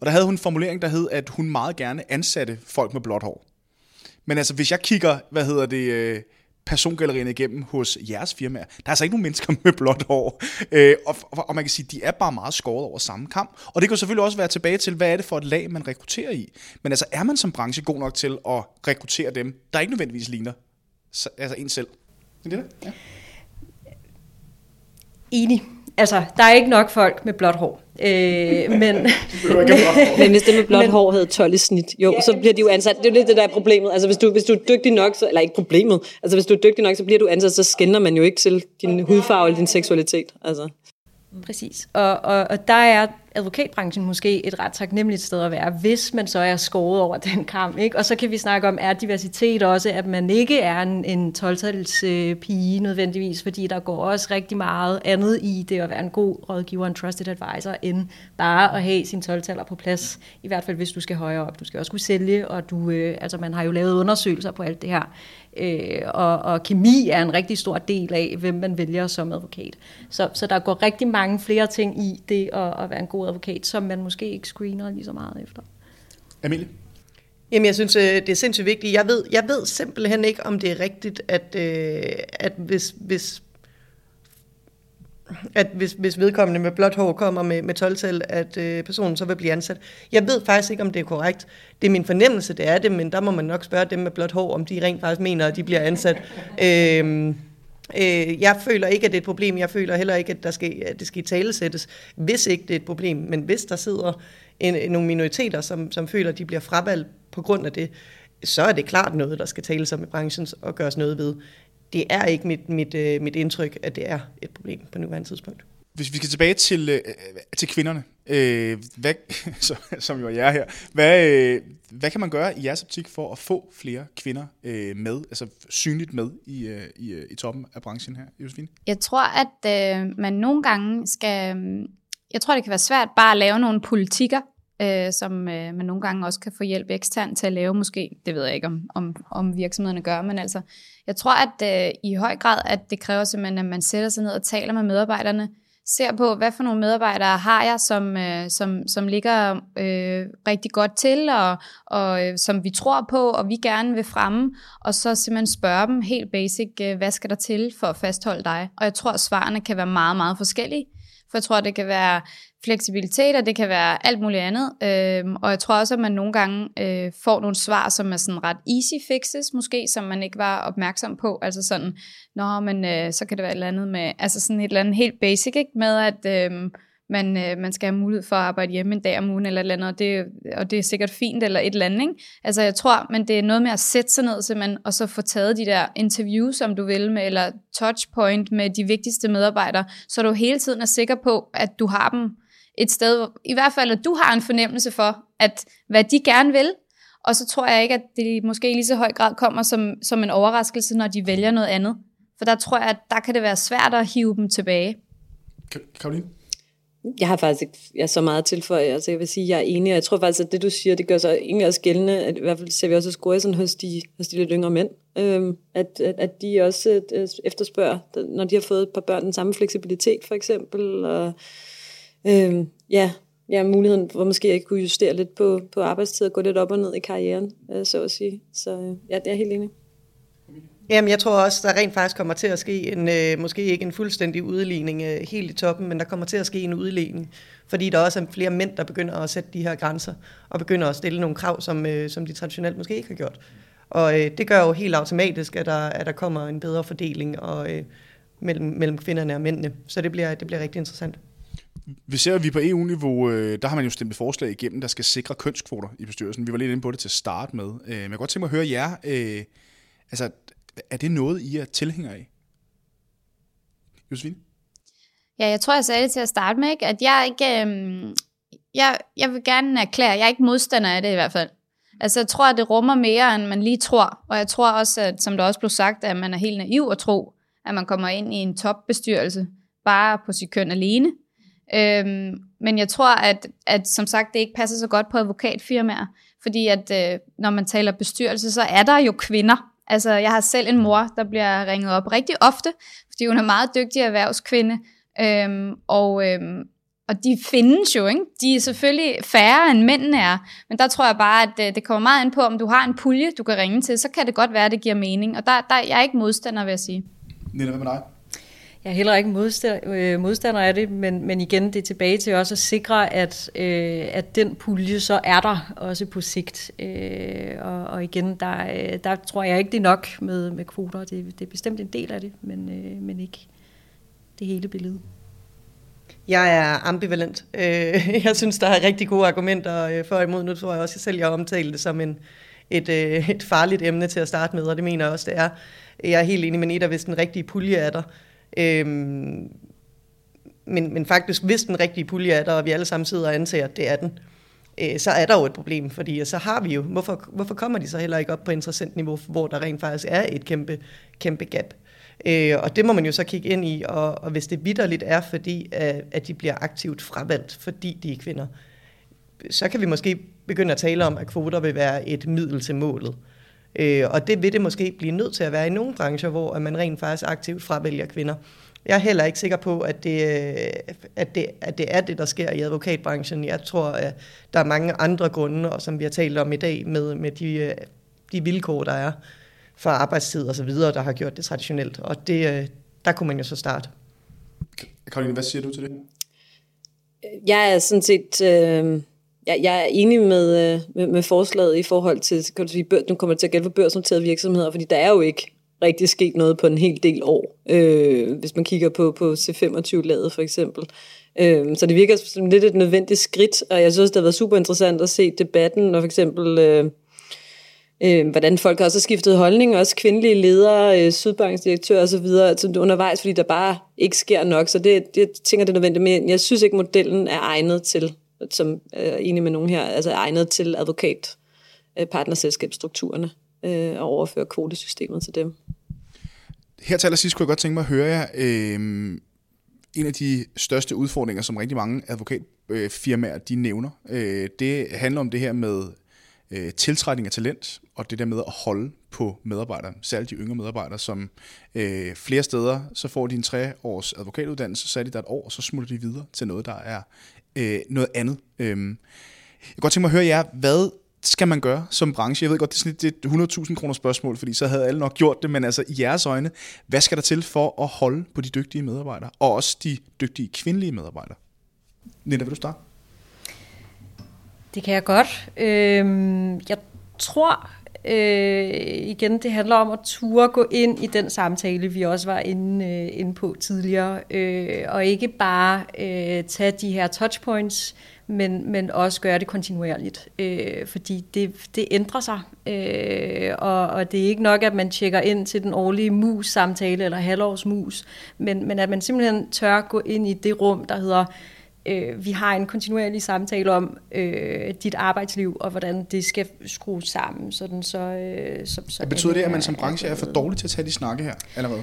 Og der havde hun en formulering, der hed, at hun meget gerne ansatte folk med blåt hår. Men altså, hvis jeg kigger, hvad hedder det, øh, persongallerierne igennem hos jeres firmaer. Der er altså ikke nogen mennesker med blåt hår. Øh, og, og man kan sige, de er bare meget skåret over samme kamp. Og det kan selvfølgelig også være tilbage til, hvad er det for et lag, man rekrutterer i. Men altså, er man som branche god nok til at rekruttere dem, der ikke nødvendigvis ligner altså en selv? Er det det? Ja. Enig. Altså, der er ikke nok folk med blåt hår. Øh, men, men hvis det med blåt men, hår havde 12 i snit, jo, ja, så bliver de jo ansat. Det er jo lidt det, der er problemet. Altså, hvis du, hvis du er dygtig nok, så, eller ikke problemet, altså hvis du er dygtig nok, så bliver du ansat, så skinner man jo ikke til din hudfarve eller din seksualitet. Altså. Præcis. Og, og, og der er advokatbranchen måske et ret taknemmeligt sted at være, hvis man så er skåret over den kamp. Ikke? Og så kan vi snakke om, er diversitet også, at man ikke er en, en 12 pige nødvendigvis, fordi der går også rigtig meget andet i det at være en god rådgiver, en trusted advisor, end bare at have sin 12 på plads. I hvert fald, hvis du skal højere op. Du skal også kunne sælge, og du, øh, altså man har jo lavet undersøgelser på alt det her. Øh, og, og kemi er en rigtig stor del af, hvem man vælger som advokat. Så, så der går rigtig mange flere ting i det at, at være en god advokat, som man måske ikke screener lige så meget efter. Emilie? Jamen, jeg synes, øh, det er sindssygt vigtigt. Jeg ved, jeg ved simpelthen ikke, om det er rigtigt, at, øh, at hvis, hvis at hvis, hvis vedkommende med blåt hår kommer med, med 12 at øh, personen så vil blive ansat. Jeg ved faktisk ikke, om det er korrekt. Det er min fornemmelse, det er det, men der må man nok spørge dem med blåt hår, om de rent faktisk mener, at de bliver ansat. øh, øh, jeg føler ikke, at det er et problem. Jeg føler heller ikke, at, der skal, at det skal talesættes, hvis ikke det er et problem. Men hvis der sidder en, nogle minoriteter, som, som føler, at de bliver fravalgt på grund af det, så er det klart noget, der skal tales om i branchen og gøres noget ved det er ikke mit, mit, øh, mit indtryk, at det er et problem på nuværende tidspunkt. Hvis vi skal tilbage til, øh, øh til kvinderne, øh, hvad, så, som jo er jer her, hvad, øh, hvad kan man gøre i jeres optik for at få flere kvinder øh, med, altså synligt med i, øh, i, øh, i toppen af branchen her, Josefine? Jeg tror, at øh, man nogle gange skal, øh, jeg tror, det kan være svært bare at lave nogle politikker, øh, som øh, man nogle gange også kan få hjælp ekstern til at lave måske. Det ved jeg ikke, om, om, om virksomhederne gør, men altså, jeg tror, at øh, i høj grad, at det kræver simpelthen, at man sætter sig ned og taler med medarbejderne, ser på, hvad for nogle medarbejdere har jeg, som, øh, som, som ligger øh, rigtig godt til, og, og øh, som vi tror på, og vi gerne vil fremme, og så simpelthen spørge dem helt basic, øh, hvad skal der til for at fastholde dig? Og jeg tror, at svarene kan være meget, meget forskellige. For jeg tror, det kan være fleksibilitet, og det kan være alt muligt andet. Øhm, og jeg tror også, at man nogle gange øh, får nogle svar, som er sådan ret easy fixes, måske, som man ikke var opmærksom på. Altså sådan, nå, men øh, så kan det være et eller andet med, altså sådan et eller andet helt basic, ikke? Med at... Øh, man, øh, man skal have mulighed for at arbejde hjemme en dag om ugen eller et eller andet, og det, og det er sikkert fint eller et eller andet. Ikke? Altså jeg tror, men det er noget med at sætte sig ned simpelthen, og så få taget de der interviews, som du vil med, eller touchpoint med de vigtigste medarbejdere, så du hele tiden er sikker på, at du har dem et sted, i hvert fald at du har en fornemmelse for, at hvad de gerne vil, og så tror jeg ikke, at det måske i lige så høj grad kommer som, som en overraskelse, når de vælger noget andet. For der tror jeg, at der kan det være svært at hive dem tilbage. Karoline? Jeg har faktisk ikke jeg så meget til for, altså jeg vil sige, jeg er enig, og jeg tror faktisk, at det du siger, det gør sig egentlig også gældende, at i hvert fald ser vi også score sådan hos de, hos de lidt yngre mænd, øhm, at, at, at de også øh, efterspørger, når de har fået et par børn, den samme fleksibilitet for eksempel, og øhm, ja, ja, muligheden for måske at kunne justere lidt på, på arbejdstid og gå lidt op og ned i karrieren, øh, så at sige. Så øh, ja, det er helt enig. Jamen, jeg tror også, der rent faktisk kommer til at ske en, øh, måske ikke en fuldstændig udligning øh, helt i toppen, men der kommer til at ske en udligning, fordi der også er flere mænd, der begynder at sætte de her grænser, og begynder at stille nogle krav, som, øh, som de traditionelt måske ikke har gjort. Og øh, det gør jo helt automatisk, at der, at der kommer en bedre fordeling og, øh, mellem, mellem kvinderne og mændene. Så det bliver, det bliver rigtig interessant. Vi ser, at vi på EU-niveau, øh, der har man jo stemt et forslag igennem, der skal sikre kønskvoter i bestyrelsen. Vi var lidt inde på det til at starte med. Øh, men jeg kan godt tænke mig at høre jer. Øh, altså, er det noget, I er tilhængere af? Josefine? Ja, jeg tror, jeg sagde det til at starte med, ikke? at jeg ikke... Øhm, jeg, jeg vil gerne erklære, jeg er ikke modstander af det i hvert fald. Altså, jeg tror, at det rummer mere, end man lige tror. Og jeg tror også, at, som der også blev sagt, at man er helt naiv at tro, at man kommer ind i en topbestyrelse, bare på sit køn alene. Øhm, men jeg tror, at, at som sagt, det ikke passer så godt på advokatfirmaer, fordi at øh, når man taler bestyrelse, så er der jo kvinder, Altså, jeg har selv en mor, der bliver ringet op rigtig ofte, fordi hun er meget dygtig erhvervskvinde, øhm, og, øhm, og de findes jo, ikke? De er selvfølgelig færre, end mændene er, men der tror jeg bare, at øh, det, kommer meget ind på, om du har en pulje, du kan ringe til, så kan det godt være, at det giver mening, og der, der jeg er ikke modstander, vil jeg sige. Nina, hvad med dig? Jeg er heller ikke modstander, øh, modstander af det, men, men igen, det er tilbage til også at sikre, at, øh, at den pulje så er der også på sigt. Øh, og, og igen, der, øh, der tror jeg ikke, det er nok med, med kvoter. Det, det er bestemt en del af det, men, øh, men ikke det hele billede. Jeg er ambivalent. Øh, jeg synes, der er rigtig gode argumenter øh, for og imod. Nu tror jeg også, at selv jeg omtalte det som en, et, et farligt emne til at starte med, og det mener jeg også, det er. Jeg er helt enig med Nita, hvis den rigtige pulje er der, Øhm, men, men faktisk, hvis den rigtige pulje er der, og vi alle sammen sidder og antager, at det er den, øh, så er der jo et problem, fordi så har vi jo, hvorfor, hvorfor kommer de så heller ikke op på interessant niveau, hvor der rent faktisk er et kæmpe, kæmpe gap? Øh, og det må man jo så kigge ind i, og, og hvis det vidderligt er, fordi at, at de bliver aktivt fravalgt, fordi de er kvinder, så kan vi måske begynde at tale om, at kvoter vil være et middel til målet. Øh, og det vil det måske blive nødt til at være i nogle brancher, hvor man rent faktisk aktivt fravælger kvinder. Jeg er heller ikke sikker på, at det, at, det, at det er det, der sker i advokatbranchen. Jeg tror, at der er mange andre grunde, og som vi har talt om i dag, med, med de, de vilkår, der er for arbejdstid og så videre, der har gjort det traditionelt. Og det, der kunne man jo så starte. Karoline, hvad siger du til det? Jeg er sådan set... Øh jeg, jeg er enig med, øh, med, med forslaget i forhold til, kan du sige, bør, nu kommer det til at gælde for børsnoterede virksomheder, fordi der er jo ikke rigtig sket noget på en hel del år, øh, hvis man kigger på, på C25-laget for eksempel. Øh, så det virker som lidt et nødvendigt skridt, og jeg synes, det har været super interessant at se debatten, og for eksempel... Øh, øh, hvordan folk også har skiftet holdning, også kvindelige ledere, øh, Sydbanks direktør osv., altså undervejs, fordi der bare ikke sker nok, så det, det tænker det er nødvendigt, men jeg synes ikke, modellen er egnet til som er enig med nogen her, altså er egnet til advokat øh, partnerselskabsstrukturerne øh, og overføre kvotesystemet til dem. Her til allersidst kunne jeg godt tænke mig at høre jer, øh, en af de største udfordringer, som rigtig mange advokatfirmaer øh, de nævner, øh, det handler om det her med øh, tiltrækning af talent, og det der med at holde på medarbejdere, særligt de yngre medarbejdere, som øh, flere steder, så får de en tre års advokatuddannelse, så er de der et år, og så smutter de videre til noget, der er øh, noget andet. Øhm, jeg kan godt tænke mig at høre jer, hvad skal man gøre som branche? Jeg ved godt, det er sådan et 100.000 kroner spørgsmål, fordi så havde alle nok gjort det, men altså i jeres øjne, hvad skal der til for at holde på de dygtige medarbejdere, og også de dygtige kvindelige medarbejdere? Nina, vil du starte? Det kan jeg godt. Øhm, jeg tror øh, igen, det handler om at ture gå ind i den samtale, vi også var inde, øh, inde på tidligere, øh, og ikke bare øh, tage de her touchpoints, men, men også gøre det kontinuerligt, øh, fordi det, det ændrer sig, øh, og, og det er ikke nok, at man tjekker ind til den årlige mus-samtale eller halvårs mus, men, men at man simpelthen tør gå ind i det rum, der hedder, øh, vi har en kontinuerlig samtale om øh, dit arbejdsliv, og hvordan det skal skrues sammen. Sådan så, øh, så, så betyder det, at man som branche er for dårlig til at tage de snakke her, eller hvad?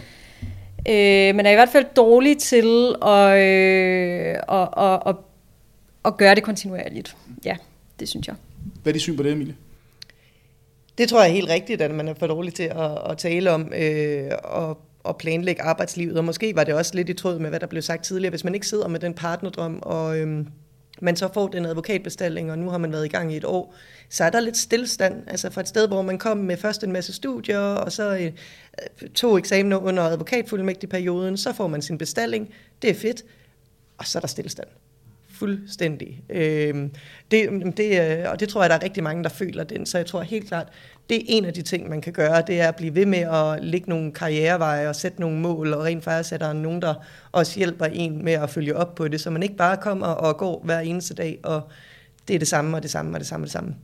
Øh, man er i hvert fald dårlig til at, øh, at, at, at, at gøre det kontinuerligt. Ja, det synes jeg. Hvad er dit syn på det, Emilie? Det tror jeg er helt rigtigt, at man er for dårlig til at, at tale om øh, og at planlægge arbejdslivet, og måske var det også lidt i tråd med, hvad der blev sagt tidligere, hvis man ikke sidder med den partnerdrøm, og øhm, man så får den advokatbestilling, og nu har man været i gang i et år, så er der lidt stillstand, altså fra et sted, hvor man kom med først en masse studier, og så øh, to eksamener under advokatfuldmægtig perioden, så får man sin bestilling, det er fedt, og så er der stillstand. Fuldstændig. Øh, det, det, øh, og det tror jeg, der er rigtig mange, der føler den, så jeg tror helt klart, det er en af de ting, man kan gøre, det er at blive ved med at lægge nogle karriereveje og sætte nogle mål, og rent faktisk er der nogen, der også hjælper en med at følge op på det, så man ikke bare kommer og går hver eneste dag, og det er det samme, og det samme, og det samme, og det samme.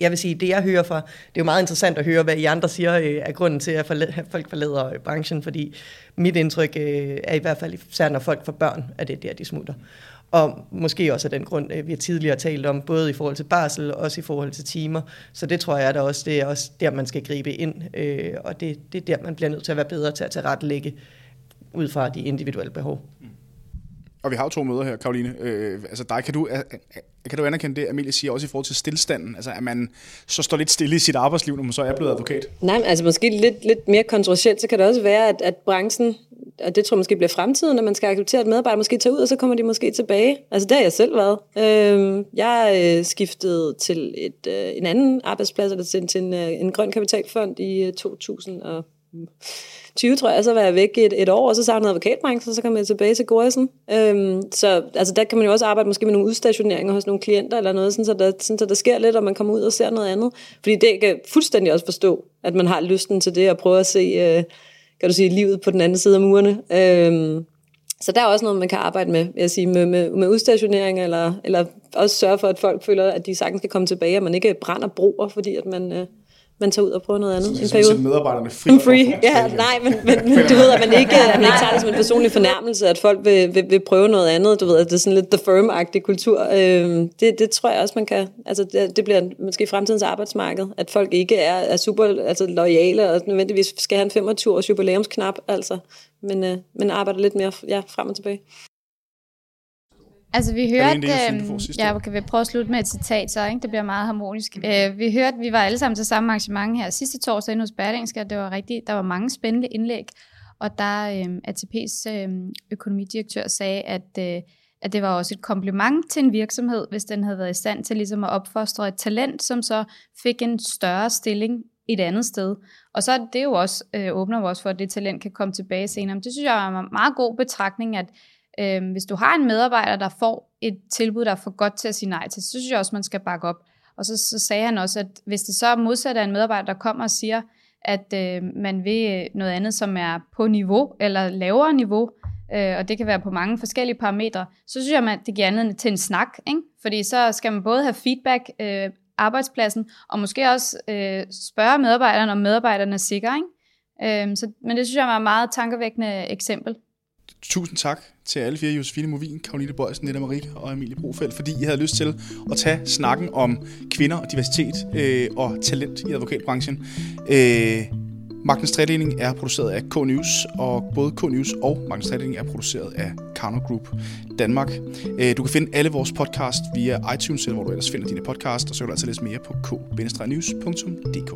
Jeg vil sige, det jeg hører fra, det er jo meget interessant at høre, hvad I andre siger øh, er grunden til, at folk forlader øh, branchen, fordi mit indtryk øh, er i hvert fald, især når folk får børn, at det er der, de smutter. Og måske også af den grund, vi har tidligere talt om, både i forhold til barsel og også i forhold til timer. Så det tror jeg, der også, det er også der, man skal gribe ind. Øh, og det, det er der, man bliver nødt til at være bedre til at tilrettelægge ud fra de individuelle behov. Mm. Og vi har jo to møder her, Karoline. Øh, altså dig, kan du, kan du anerkende det, Amelie siger, også i forhold til stillstanden? Altså, at man så står lidt stille i sit arbejdsliv, når man så er blevet advokat? Nej, altså måske lidt, lidt mere kontroversielt, så kan det også være, at, at branchen og det tror jeg måske bliver fremtiden, når man skal acceptere, at medarbejdere måske tager ud, og så kommer de måske tilbage. Altså det har jeg selv været. Øh, jeg øh, skiftede til et, øh, en anden arbejdsplads, eller til, til en, øh, en grøn kapitalfond i øh, 2000 og 20, tror jeg, så var jeg væk et, et år, og så savnede advokatbranchen, og så kom jeg tilbage til Gorsen. Øhm, så altså, der kan man jo også arbejde måske med nogle udstationeringer hos nogle klienter eller noget, sådan, så, der, sådan, så der sker lidt, og man kommer ud og ser noget andet. Fordi det kan fuldstændig også forstå, at man har lysten til det, og prøve at se, øh, kan du sige, livet på den anden side af murene. Øhm, så der er også noget, man kan arbejde med, vil jeg sige, med, med, med udstationering, eller, eller også sørge for, at folk føler, at de sagtens kan komme tilbage, og man ikke brænder broer, fordi at man, øh, man tager ud og prøver noget andet. Så en periode. medarbejderne fri. free. Ja, nej, men, men, men, du ved, at man ikke, at man ikke tager det som en personlig fornærmelse, at folk vil, vil, vil prøve noget andet. Du ved, at det er sådan lidt the firm-agtig kultur. Øhm, det, det tror jeg også, man kan. Altså, det, det bliver måske fremtidens arbejdsmarked, at folk ikke er, er super altså, lojale og nødvendigvis skal have en 25 års jubilæumsknap, altså, men, øh, men arbejder lidt mere ja, frem og tilbage. Altså vi hørte, øh, jeg kan vi prøve at slutte med et citat så, ikke? det bliver meget harmonisk. Øh, vi hørte, vi var alle sammen til samme arrangement her sidste torsdag inde hos Berlingske, det var rigtigt, der var mange spændende indlæg, og der øh, ATP's øh, økonomidirektør sagde, at, øh, at det var også et kompliment til en virksomhed, hvis den havde været i stand til ligesom at opfostre et talent, som så fik en større stilling et andet sted. Og så er det jo også, øh, åbner jo også for, at det talent kan komme tilbage senere. Men det synes jeg er en meget god betragtning, at Øhm, hvis du har en medarbejder, der får et tilbud, der er for godt til at sige nej til, så synes jeg også, man skal bakke op. Og så, så sagde han også, at hvis det så er modsat af en medarbejder, der kommer og siger, at øh, man vil øh, noget andet, som er på niveau eller lavere niveau, øh, og det kan være på mange forskellige parametre, så synes jeg, at det giver anledning til en snak. Ikke? Fordi så skal man både have feedback øh, arbejdspladsen, og måske også øh, spørge medarbejderne, om medarbejderne er sikre. Ikke? Øh, så, men det synes jeg var et meget tankevækkende eksempel. Tusind tak til alle fire, Josefine Movin, Karoline Bøjsen, Netta Marik og Emilie Brofeldt, fordi I havde lyst til at tage snakken om kvinder og diversitet øh, og talent i advokatbranchen. Øh, Magtens Tredeling er produceret af K-News, og både K-News og Magtens Tredeling er produceret af Karno Group Danmark. Øh, du kan finde alle vores podcast via iTunes, eller hvor du ellers finder dine podcast, og så kan du altså læse mere på k-news.dk.